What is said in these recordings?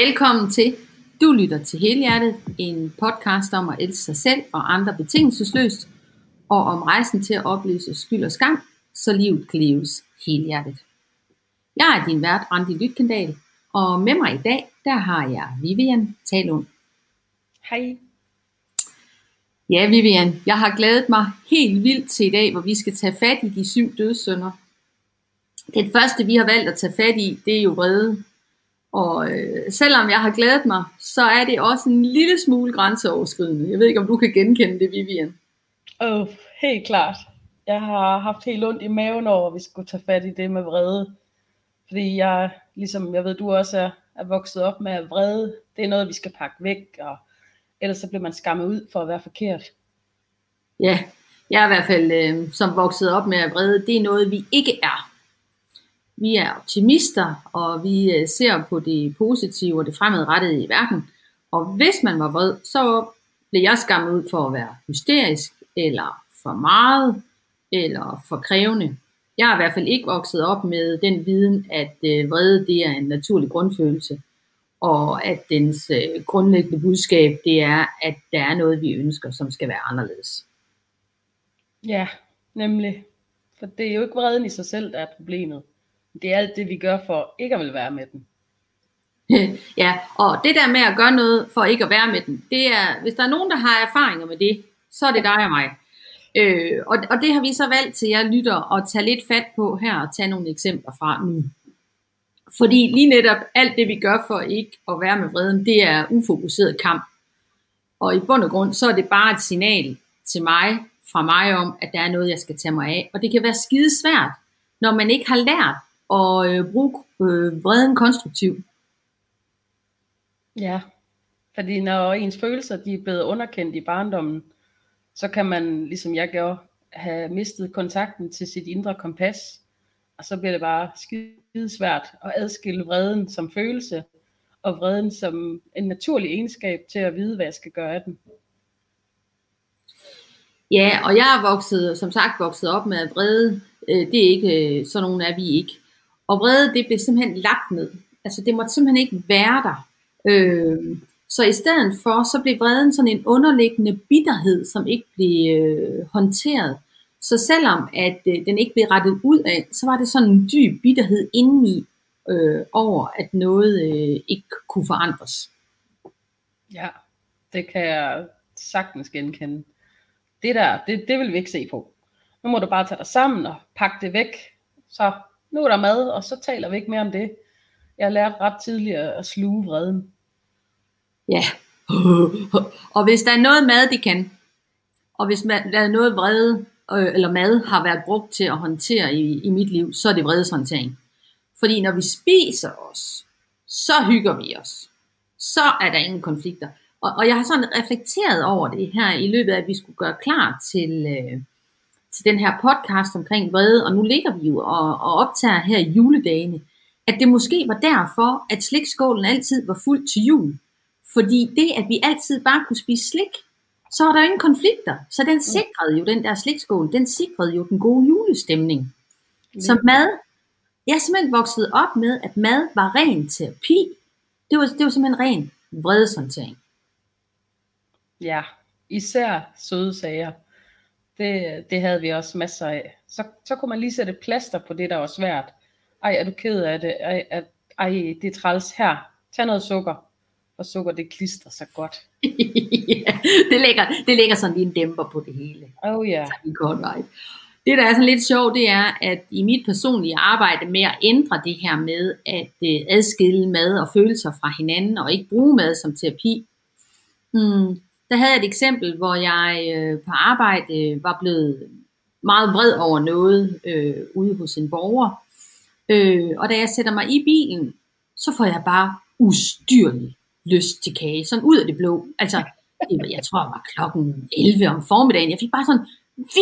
Velkommen til. Du lytter til Helhjertet, en podcast om at elske sig selv og andre betingelsesløst, og om rejsen til at opløse skyld og skam, så livet kan leves helhjertet. Jeg er din vært, Randi Lytkendal, og med mig i dag, der har jeg Vivian Talund. Hej. Ja, Vivian, jeg har glædet mig helt vildt til i dag, hvor vi skal tage fat i de syv dødssynder. Det første, vi har valgt at tage fat i, det er jo vrede. Og øh, selvom jeg har glædet mig, så er det også en lille smule grænseoverskridende. Jeg ved ikke, om du kan genkende det, Vivian. Åh, oh, helt klart. Jeg har haft helt ondt i maven over, at vi skulle tage fat i det med vrede. Fordi jeg, ligesom jeg ved, du også er, er vokset op med, at vrede, det er noget, vi skal pakke væk, og ellers så bliver man skammet ud for at være forkert. Ja, jeg er i hvert fald øh, som vokset op med, at vrede, det er noget, vi ikke er. Vi er optimister, og vi øh, ser på det positive og det fremadrettede i verden. Og hvis man var vred, så blev jeg skammet ud for at være hysterisk, eller for meget, eller for krævende. Jeg har i hvert fald ikke vokset op med den viden, at øh, vrede det er en naturlig grundfølelse, og at dens øh, grundlæggende budskab det er, at der er noget, vi ønsker, som skal være anderledes. Ja, nemlig. For det er jo ikke vreden i sig selv, der er problemet. Det er alt det, vi gør for ikke at vil være med den. ja, og det der med at gøre noget for ikke at være med den, det er, hvis der er nogen, der har erfaringer med det, så er det dig og mig. Øh, og, og det har vi så valgt til jer lytter at tage lidt fat på her og tage nogle eksempler fra nu. Fordi lige netop alt det vi gør for ikke at være med vreden, det er ufokuseret kamp. Og i bund og grund, så er det bare et signal til mig, fra mig om, at der er noget, jeg skal tage mig af. Og det kan være skide svært, når man ikke har lært at øh, bruge øh, vreden konstruktivt. Ja, fordi når ens følelser de er blevet underkendt i barndommen, så kan man, ligesom jeg gjorde, have mistet kontakten til sit indre kompas, og så bliver det bare skide svært at adskille vreden som følelse, og vreden som en naturlig egenskab til at vide, hvad jeg skal gøre af den. Ja, og jeg er vokset, som sagt vokset op med, at vrede, øh, det er ikke, øh, sådan nogen er vi ikke. Og vrede, det blev simpelthen lagt ned. Altså det måtte simpelthen ikke være der. Øh, så i stedet for, så blev vreden sådan en underliggende bitterhed, som ikke blev øh, håndteret. Så selvom at øh, den ikke blev rettet ud af, så var det sådan en dyb bitterhed indeni øh, over, at noget øh, ikke kunne forandres. Ja, det kan jeg sagtens genkende. Det der, det, det vil vi ikke se på. Nu må du bare tage dig sammen og pakke det væk. Så nu er der mad, og så taler vi ikke mere om det. Jeg lærte ret tidligt at sluge vreden. Ja, og hvis der er noget mad, de kan, og hvis der er noget vrede øh, eller mad har været brugt til at håndtere i, i mit liv, så er det vredeshåndtering. Fordi når vi spiser os, så hygger vi os. Så er der ingen konflikter. Og, og jeg har sådan reflekteret over det her i løbet af, at vi skulle gøre klar til, øh, til den her podcast omkring vrede, og nu ligger vi jo og, og optager her i juledagene, at det måske var derfor, at slikskålen altid var fuld til jul. Fordi det, at vi altid bare kunne spise slik, så var der ingen konflikter. Så den sikrede jo, den der slikskål, den sikrede jo den gode julestemning. Så mad, jeg er simpelthen vokset op med, at mad var ren terapi. Det var, det var simpelthen ren vredeshåndtering. Ja, især søde sager. Det, det havde vi også masser af. Så, så kunne man lige sætte plaster på det, der var svært. Ej, er du ked af det? Ej, ej, ej det er træls her. Tag noget sukker og sukker det klister så godt. ja, det, lægger, det lægger sådan lige en dæmper på det hele. Oh ja. Yeah. Godt vej. Det der er sådan lidt sjovt, det er, at i mit personlige arbejde med at ændre det her med at øh, adskille mad og følelser fra hinanden, og ikke bruge mad som terapi, hmm, der havde jeg et eksempel, hvor jeg øh, på arbejde var blevet meget vred over noget øh, ude hos en borger. Øh, og da jeg sætter mig i bilen, så får jeg bare ustyrlig lyst til kage, sådan ud af det blå. Altså, jeg tror, det var klokken 11 om formiddagen. Jeg fik bare sådan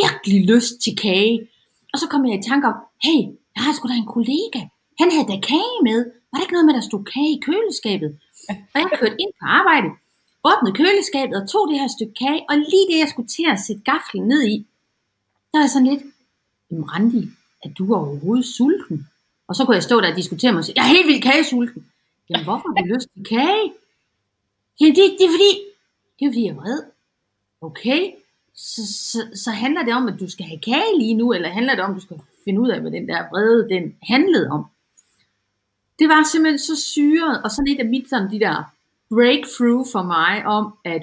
virkelig lyst til kage. Og så kom jeg i tanke om, hey, jeg har sgu da en kollega. Han havde da kage med. Var det ikke noget med, at der stod kage i køleskabet? Og jeg kørte ind på arbejde, åbnede køleskabet og tog det her stykke kage, og lige det, jeg skulle til at sætte gaflen ned i, der er jeg sådan lidt, jamen Randi, er du overhovedet sulten? Og så kunne jeg stå der og diskutere mig og sige, jeg er helt vildt kagesulten. Jamen, hvorfor har du lyst til kage? Jamen, det, det er fordi, det er fordi, jeg er vred. Okay, så, så, så handler det om, at du skal have kage lige nu, eller handler det om, at du skal finde ud af, hvad den der vrede, den handlede om. Det var simpelthen så syret, og sådan et af mit sådan de der breakthrough for mig om, at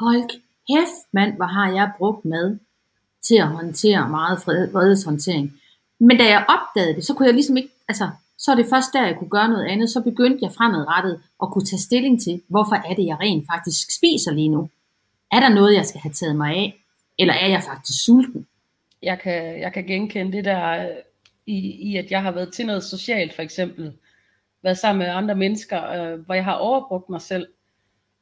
hold kæft mand, hvor har jeg brugt mad til at håndtere meget vredeshåndtering. Men da jeg opdagede det, så kunne jeg ligesom ikke, altså, så er det først der, jeg kunne gøre noget andet. Så begyndte jeg fremadrettet at kunne tage stilling til, hvorfor er det, jeg rent faktisk spiser lige nu. Er der noget, jeg skal have taget mig af? Eller er jeg faktisk sulten? Jeg kan, jeg kan genkende det der øh, i, i, at jeg har været til noget socialt for eksempel. Været sammen med andre mennesker, øh, hvor jeg har overbrugt mig selv.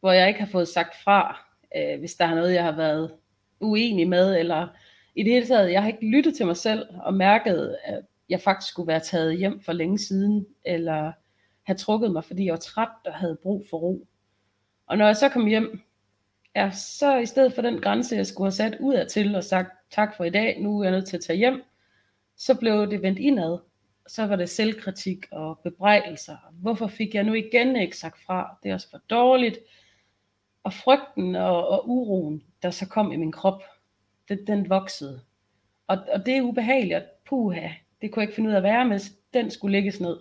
Hvor jeg ikke har fået sagt fra, øh, hvis der er noget, jeg har været uenig med. Eller i det hele taget, jeg har ikke lyttet til mig selv og mærket, at jeg faktisk skulle være taget hjem for længe siden. Eller have trukket mig, fordi jeg var træt og havde brug for ro. Og når jeg så kom hjem, ja, så i stedet for den grænse, jeg skulle have sat ud af til og sagt tak for i dag, nu er jeg nødt til at tage hjem, så blev det vendt indad. Så var det selvkritik og bebrejdelser. Hvorfor fik jeg nu igen ikke sagt fra? Det er også for dårligt. Og frygten og, og uroen, der så kom i min krop, det, den voksede. Og, og det er ubehageligt. Puha, det kunne jeg ikke finde ud af at være med. Den skulle lægges ned.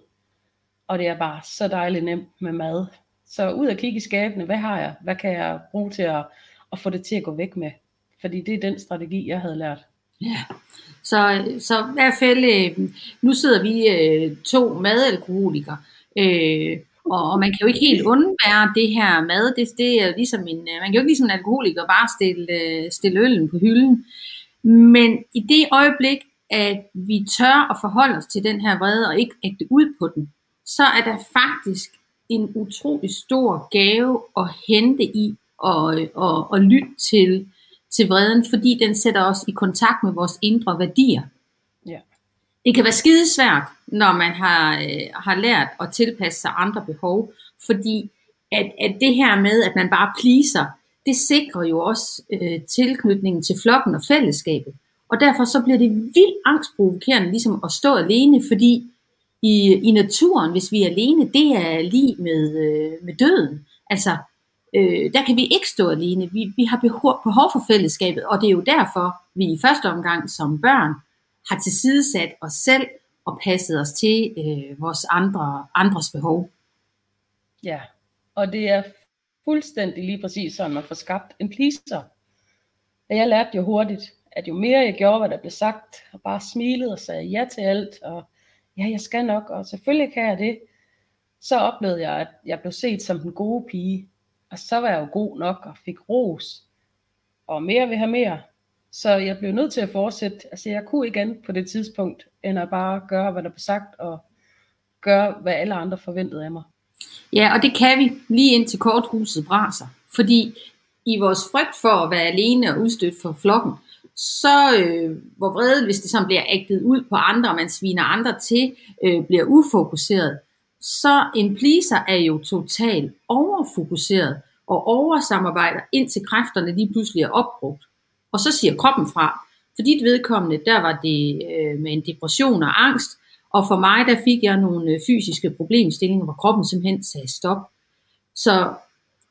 Og det er bare så dejligt nemt med mad. Så ud og kigge i skabene, hvad har jeg? Hvad kan jeg bruge til at, at få det til at gå væk med? Fordi det er den strategi, jeg havde lært. Ja, så, så i hvert fald, øh, nu sidder vi øh, to madalkoholikere, øh, og, og man kan jo ikke helt undvære det her mad. Det, det er ligesom en, øh, man kan jo ikke ligesom en alkoholiker bare stille, øh, stille øllen på hylden. Men i det øjeblik, at vi tør at forholde os til den her vrede og ikke ægte ud på den, så er der faktisk en utrolig stor gave at hente i og, øh, og, og lytte til, til vreden, fordi den sætter os i kontakt med vores indre værdier. Ja. Det kan være skidesvært, når man har, øh, har lært at tilpasse sig andre behov, fordi at, at det her med, at man bare pleaser, det sikrer jo også øh, tilknytningen til flokken og fællesskabet. Og derfor så bliver det vildt angstprovokerende ligesom at stå alene, fordi i, i naturen, hvis vi er alene, det er lige med, øh, med døden. Altså, øh, der kan vi ikke stå alene. Vi, vi har behov, behov for fællesskabet, og det er jo derfor, vi i første omgang som børn har tilsidesat os selv og passet os til øh, vores andre, andres behov. Ja, og det er fuldstændig lige præcis sådan, man får skabt en pleaser. Og jeg lærte jo hurtigt, at jo mere jeg gjorde, hvad der blev sagt, og bare smilede og sagde ja til alt, og ja, jeg skal nok, og selvfølgelig kan jeg det, så oplevede jeg, at jeg blev set som den gode pige, og så var jeg jo god nok og fik ros, og mere vil have mere. Så jeg blev nødt til at fortsætte. Altså jeg kunne ikke andet på det tidspunkt, end at bare gøre, hvad der blev sagt, og gøre, hvad alle andre forventede af mig. Ja, og det kan vi lige ind til korthuset braser. Fordi i vores frygt for at være alene og udstødt for flokken, så øh, hvor vrede, hvis det sådan bliver ægtet ud på andre, og man sviner andre til, øh, bliver ufokuseret, så en pleaser er jo totalt overfokuseret og oversamarbejder indtil kræfterne lige pludselig er opbrugt. Og så siger kroppen fra. For dit vedkommende, der var det øh, med en depression og angst, og for mig, der fik jeg nogle øh, fysiske problemstillinger, hvor kroppen simpelthen sagde stop. Så,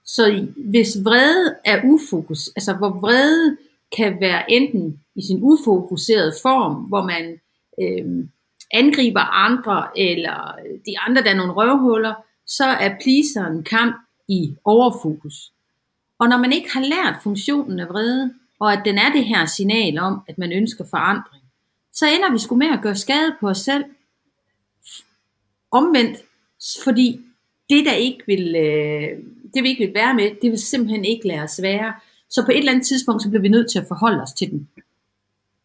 så hvis vrede er ufokus, altså hvor vrede kan være enten i sin ufokuserede form, hvor man øh, angriber andre, eller de andre, der er nogle røvhuller, så er pleaseren kamp i overfokus. Og når man ikke har lært funktionen af vrede, og at den er det her signal om, at man ønsker forandring, så ender vi sgu med at gøre skade på os selv. Omvendt, fordi det, der ikke vil, øh, det vi ikke vil være med, det vil simpelthen ikke lade os være. Så på et eller andet tidspunkt, så bliver vi nødt til at forholde os til den.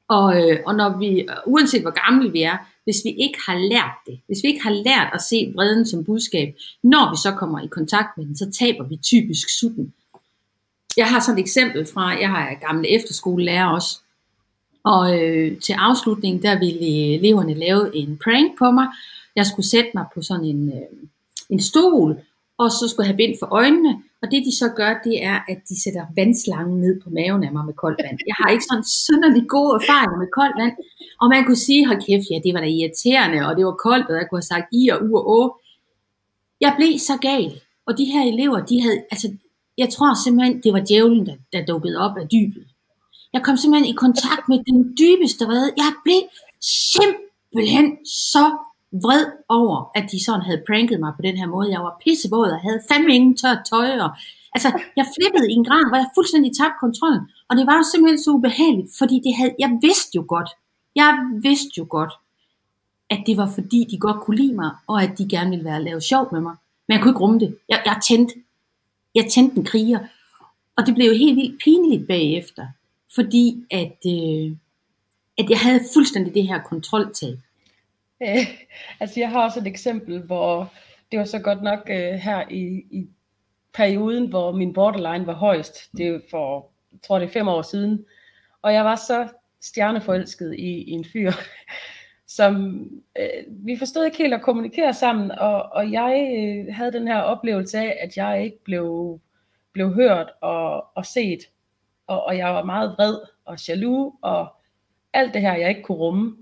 Og, øh, og når vi, uanset hvor gamle vi er, hvis vi ikke har lært det, hvis vi ikke har lært at se vreden som budskab, når vi så kommer i kontakt med den, så taber vi typisk sutten. Jeg har sådan et eksempel fra, jeg har gamle efterskolelærer også, og øh, til afslutning, der ville øh, eleverne lave en prank på mig. Jeg skulle sætte mig på sådan en, øh, en stol, og så skulle jeg have bind for øjnene, og det de så gør, det er, at de sætter vandslangen ned på maven af mig med koldt vand. Jeg har ikke sådan synderlig gode erfaringer med koldt vand. Og man kunne sige, hold kæft, ja, det var da irriterende, og det var koldt, og jeg kunne have sagt i og u og å. Jeg blev så gal, og de her elever, de havde, altså, jeg tror simpelthen, det var djævlen, der, der dukkede op af dybet. Jeg kom simpelthen i kontakt med den dybeste vrede. Jeg blev simpelthen så vred over, at de sådan havde pranket mig på den her måde. Jeg var pissevåd og havde fandme ingen tørt tøj. Og, altså, jeg flippede i en grad, hvor jeg fuldstændig tabte kontrollen. Og det var simpelthen så ubehageligt, fordi det havde, jeg vidste jo godt, jeg vidste jo godt, at det var fordi, de godt kunne lide mig, og at de gerne ville være lave sjov med mig. Men jeg kunne ikke rumme det. Jeg, jeg tændte, jeg tændte en kriger. Og det blev jo helt vildt pinligt bagefter, fordi at, øh, at jeg havde fuldstændig det her kontroltab. Øh, altså jeg har også et eksempel, hvor det var så godt nok øh, her i, i perioden, hvor min borderline var højst. Det er for, jeg tror det er fem år siden. Og jeg var så stjerneforelsket i, i en fyr, som øh, vi forstod ikke helt at kommunikere sammen, og, og jeg øh, havde den her oplevelse af, at jeg ikke blev, blev hørt og, og set, og, og jeg var meget vred og jaloux, og alt det her, jeg ikke kunne rumme.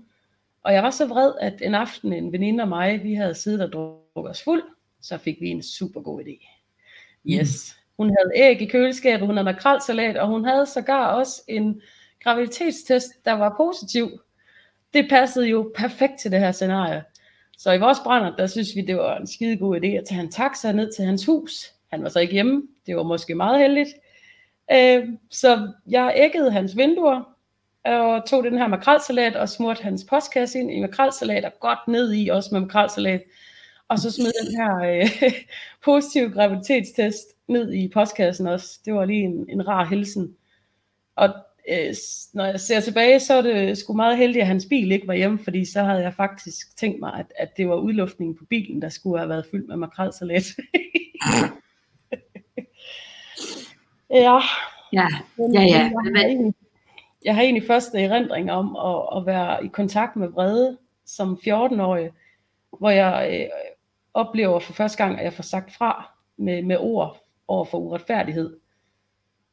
Og jeg var så vred, at en aften en veninde og mig, vi havde siddet og drukket os fuld, så fik vi en super god idé. Yes. Hun havde æg i køleskabet, hun havde makrelsalat, og hun havde sågar også en graviditetstest, der var positiv. Det passede jo perfekt til det her scenarie. Så i vores brænder, der synes vi, det var en skide god idé at tage en taxa ned til hans hus. Han var så ikke hjemme. Det var måske meget heldigt. Øh, så jeg æggede hans vinduer, og tog den her makrelsalat og smurte hans postkasse ind i makrelsalat og godt ned i også med makrelsalat. Og så smed den her øh, positive graviditetstest ned i postkassen også. Det var lige en, en rar hilsen. Og øh, når jeg ser tilbage, så er det sgu meget heldigt, at hans bil ikke var hjemme, fordi så havde jeg faktisk tænkt mig, at, at det var udluftningen på bilen, der skulle have været fyldt med makrelsalat. ja. Ja, ja, ja. Egentlig, jeg har egentlig første erindring om at, at være i kontakt med vrede som 14-årig, hvor jeg øh, oplever for første gang, at jeg får sagt fra med, med ord over for uretfærdighed.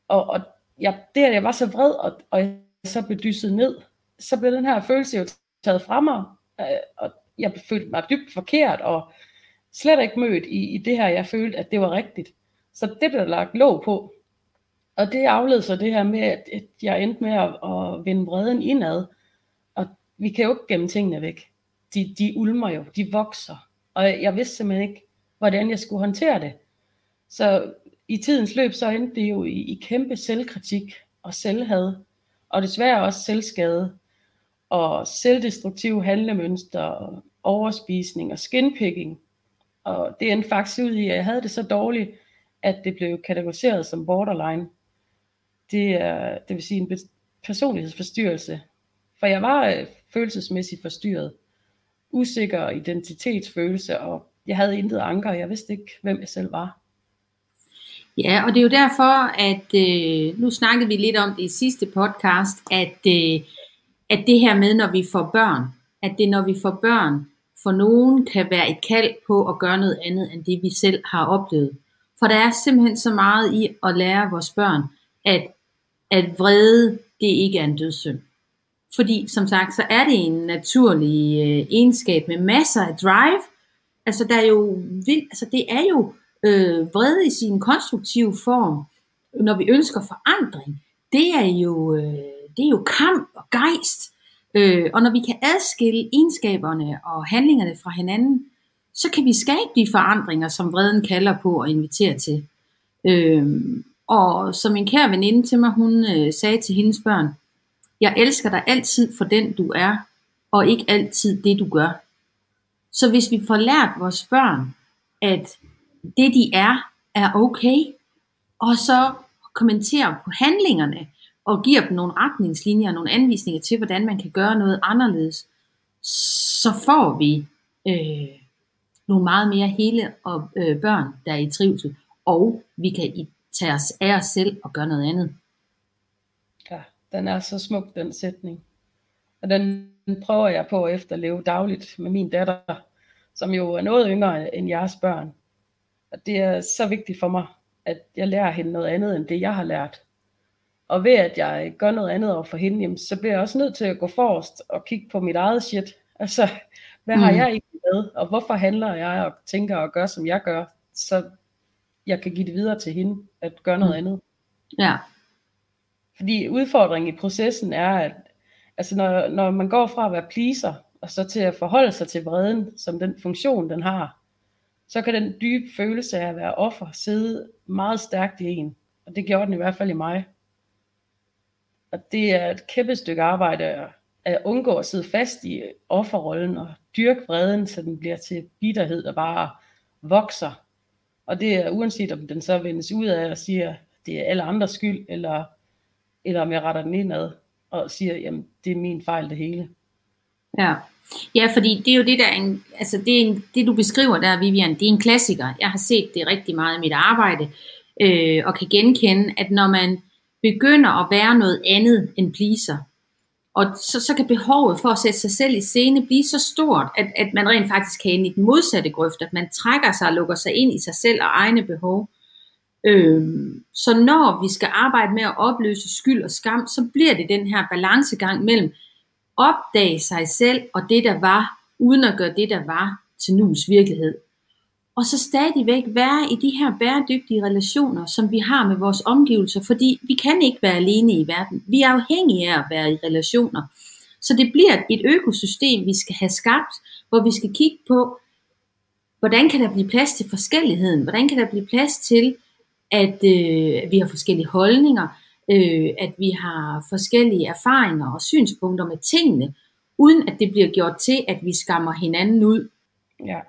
Og, og jeg, det, at jeg var så vred, og, og jeg så blev dysset ned, så blev den her følelse jo taget fra mig, øh, og jeg følte mig dybt forkert, og slet ikke mødt i, i det her, jeg følte, at det var rigtigt. Så det blev lagt låg på. Og det afled så det her med, at jeg endte med at, at vende vreden indad. Og vi kan jo ikke gemme tingene væk. De, de ulmer jo, de vokser. Og jeg vidste simpelthen ikke, hvordan jeg skulle håndtere det. Så i tidens løb, så endte det jo i, i kæmpe selvkritik og selvhad, og desværre også selvskade, og selvdestruktive handlemønstre, overspisning og skinpicking. Og det endte faktisk ud i, at jeg havde det så dårligt, at det blev kategoriseret som borderline. Det er, det vil sige en personlighedsforstyrrelse. For jeg var øh, følelsesmæssigt forstyrret, usikker identitetsfølelse, og jeg havde intet anker, jeg vidste ikke, hvem jeg selv var. Ja, og det er jo derfor, at øh, nu snakkede vi lidt om det i sidste podcast, at, øh, at det her med, når vi får børn, at det når vi får børn, for nogen kan være et kald på at gøre noget andet, end det vi selv har oplevet. For der er simpelthen så meget i at lære vores børn, at, at vrede, det ikke er en dødssynd. Fordi som sagt, så er det en naturlig øh, egenskab med masser af drive. Altså der er jo vildt, altså det er jo øh, vrede i sin konstruktive form, når vi ønsker forandring, det er jo, øh, det er jo kamp og gejst. Øh, og når vi kan adskille egenskaberne og handlingerne fra hinanden, så kan vi skabe de forandringer, som vreden kalder på og inviterer til. Øh, og som en kær veninde til mig, hun øh, sagde til hendes børn, jeg elsker dig altid for den du er, og ikke altid det du gør. Så hvis vi får lært vores børn, at det de er, er okay, og så kommenterer på handlingerne, og giver dem nogle retningslinjer og nogle anvisninger til, hvordan man kan gøre noget anderledes, så får vi øh, nogle meget mere hele og, øh, børn, der er i trivsel, og vi kan tage os af os selv og gøre noget andet. Ja, den er så smuk, den sætning. Og den prøver jeg på at efterleve dagligt med min datter, som jo er noget yngre end jeres børn. Og det er så vigtigt for mig, at jeg lærer hende noget andet end det, jeg har lært. Og ved at jeg gør noget andet over for hende, jamen, så bliver jeg også nødt til at gå forrest og kigge på mit eget shit, Altså, hvad mm. har jeg egentlig med, og hvorfor handler jeg og tænker og gør, som jeg gør, så jeg kan give det videre til hende, at gøre noget mm. andet. Ja. Fordi udfordringen i processen er, at altså når, når man går fra at være pleaser, og så til at forholde sig til vreden, som den funktion, den har, så kan den dybe følelse af at være offer sidde meget stærkt i en. Og det gjorde den i hvert fald i mig. Og det er et kæmpe stykke arbejde at undgå at sidde fast i offerrollen og dyrke vreden, så den bliver til bitterhed, der bare vokser. Og det er uanset om den så vendes ud af og siger, det er alle andres skyld, eller, eller om jeg retter den indad og siger, jamen det er min fejl det hele. Ja. Ja, fordi det er jo det der, en, altså det, er en, det du beskriver der, Vivian, det er en klassiker. Jeg har set det rigtig meget i mit arbejde, øh, og kan genkende, at når man begynder at være noget andet end pleaser, og så, så kan behovet for at sætte sig selv i scene blive så stort, at, at man rent faktisk kan ind i den modsatte grøft, at man trækker sig og lukker sig ind i sig selv og egne behov. Øhm, så når vi skal arbejde med at opløse skyld og skam, så bliver det den her balancegang mellem opdage sig selv og det der var, uden at gøre det der var til nus virkelighed. Og så stadigvæk være i de her bæredygtige relationer, som vi har med vores omgivelser, fordi vi kan ikke være alene i verden. Vi er afhængige af at være i relationer. Så det bliver et økosystem, vi skal have skabt, hvor vi skal kigge på, hvordan kan der blive plads til forskelligheden? Hvordan kan der blive plads til, at øh, vi har forskellige holdninger, øh, at vi har forskellige erfaringer og synspunkter med tingene, uden at det bliver gjort til, at vi skammer hinanden ud. Ja.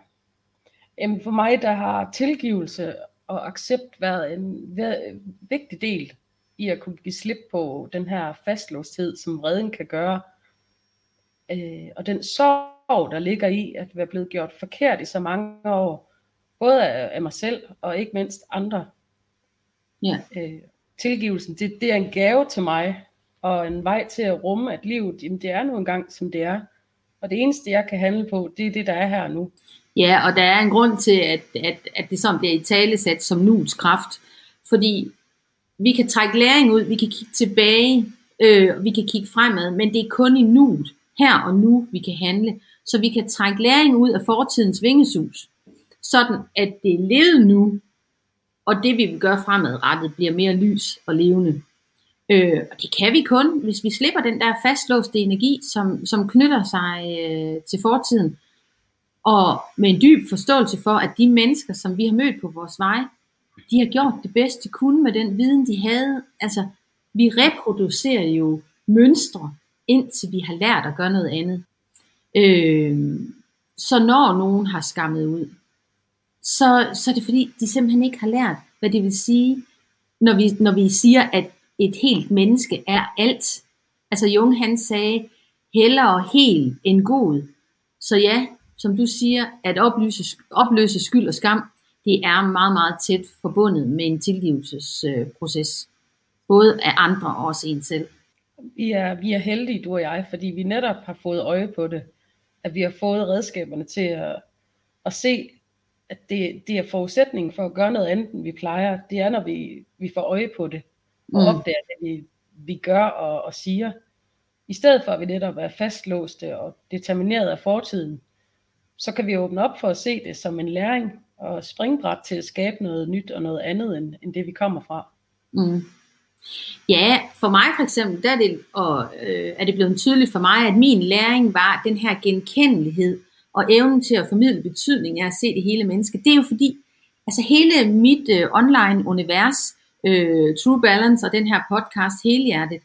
Jamen for mig, der har tilgivelse og accept været en vigtig del i at kunne give slip på den her fastlåsthed, som redden kan gøre. Øh, og den sorg, der ligger i at være blevet gjort forkert i så mange år, både af, af mig selv og ikke mindst andre. Ja. Øh, tilgivelsen, det, det er en gave til mig, og en vej til at rumme, at livet, jamen det er nu engang, som det er. Og det eneste, jeg kan handle på, det er det, der er her nu. Ja, og der er en grund til, at, at, at det som bliver i talesat som nuets kraft. Fordi vi kan trække læring ud, vi kan kigge tilbage, øh, vi kan kigge fremad, men det er kun i nuet, her og nu, vi kan handle. Så vi kan trække læring ud af fortidens vingesus, sådan at det er levet nu, og det vi vil gøre fremadrettet bliver mere lys og levende. Øh, og det kan vi kun, hvis vi slipper den der fastlåste energi, som, som knytter sig øh, til fortiden, og med en dyb forståelse for, at de mennesker, som vi har mødt på vores vej, de har gjort det bedste de kunne med den viden, de havde. Altså, vi reproducerer jo mønstre, indtil vi har lært at gøre noget andet. Øh, så når nogen har skammet ud, så, så er det fordi, de simpelthen ikke har lært, hvad det vil sige, når vi, når vi siger, at et helt menneske er alt. Altså Jung han sagde, hellere hel end god. Så ja, som du siger, at opløse, opløse skyld og skam, det er meget, meget tæt forbundet med en tilgivelsesproces. Både af andre og også en selv. Vi er, vi er heldige, du og jeg, fordi vi netop har fået øje på det. At vi har fået redskaberne til at, at se, at det, det er forudsætningen for at gøre noget andet, end vi plejer. Det er, når vi, vi får øje på det, og mm. opdager det, vi, vi gør og, og siger. I stedet for at vi netop er fastlåste og determineret af fortiden, så kan vi åbne op for at se det som en læring og springbræt til at skabe noget nyt og noget andet end, end det vi kommer fra. Mm. Ja, for mig for eksempel, der er det, og, øh, er det blevet tydeligt for mig, at min læring var den her genkendelighed og evnen til at formidle betydning af at se det hele menneske. Det er jo fordi, altså hele mit øh, online univers, øh, True Balance og den her podcast Helhjertet,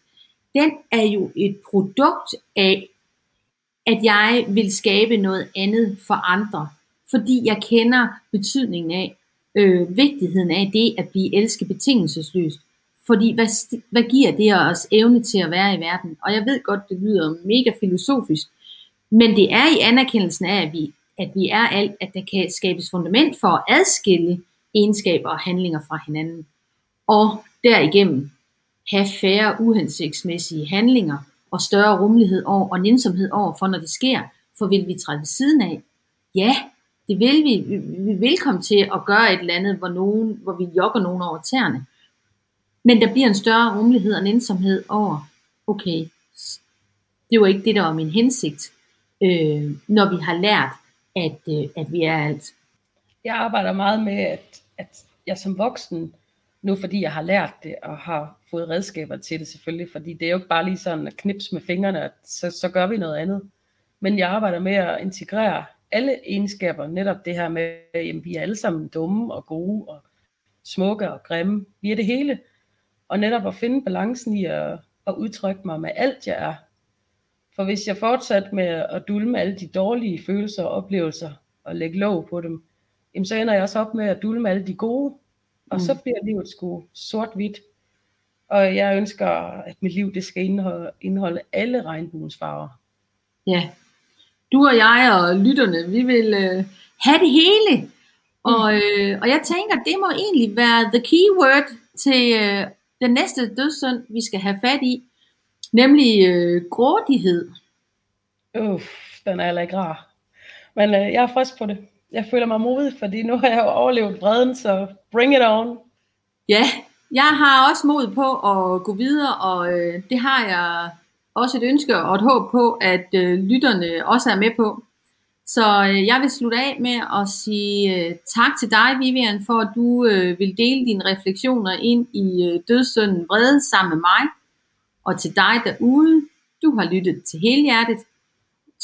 den er jo et produkt af at jeg vil skabe noget andet for andre, fordi jeg kender betydningen af, øh, vigtigheden af det at blive elsket betingelsesløst. Fordi hvad, hvad giver det os evne til at være i verden? Og jeg ved godt, det lyder mega filosofisk, men det er i anerkendelsen af, at vi, at vi er alt, at der kan skabes fundament for at adskille egenskaber og handlinger fra hinanden. Og derigennem have færre uhensigtsmæssige handlinger, og større rummelighed over, og nænsomhed over for, når det sker. For vil vi træde ved siden af? Ja, det vil vi. Vi vil komme til at gøre et eller andet, hvor, nogen, hvor vi jogger nogen over tæerne. Men der bliver en større rummelighed og nænsomhed over, okay, det var ikke det, der var min hensigt. øh, når vi har lært, at, øh, at vi er alt. Jeg arbejder meget med, at, at jeg som voksen, nu fordi jeg har lært det, og har fået redskaber til det selvfølgelig, fordi det er jo ikke bare lige sådan at knips med fingrene, at så, så gør vi noget andet. Men jeg arbejder med at integrere alle egenskaber, netop det her med, at vi er alle sammen dumme og gode og smukke og grimme. Vi er det hele. Og netop at finde balancen i at, at udtrykke mig med alt, jeg er. For hvis jeg fortsat med at dulme alle de dårlige følelser og oplevelser og lægge låg på dem, jamen så ender jeg også op med at dulme alle de gode. Og mm. så bliver livet sgu sort-hvidt. Og jeg ønsker, at mit liv det skal indeholde, indeholde alle regnbuens farver. Ja, du og jeg og lytterne, vi vil øh, have det hele. Og, øh, og jeg tænker, det må egentlig være the keyword til øh, den næste dødssynd, vi skal have fat i. Nemlig øh, grådighed. Uff, den er heller ikke rar. Men øh, jeg er frisk på det. Jeg føler mig modig, fordi nu har jeg jo overlevet vreden, så bring it on. Ja, jeg har også mod på at gå videre, og øh, det har jeg også et ønske og et håb på, at øh, lytterne også er med på. Så øh, jeg vil slutte af med at sige øh, tak til dig, Vivian, for at du øh, vil dele dine refleksioner ind i øh, dødssynden vrede sammen med mig. Og til dig derude, du har lyttet til hele hjertet.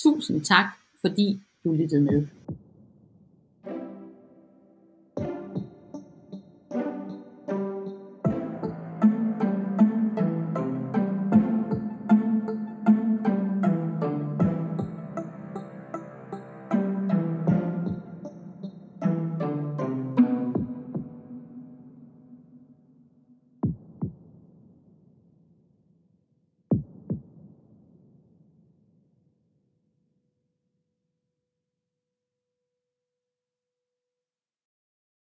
Tusind tak, fordi du lyttede med.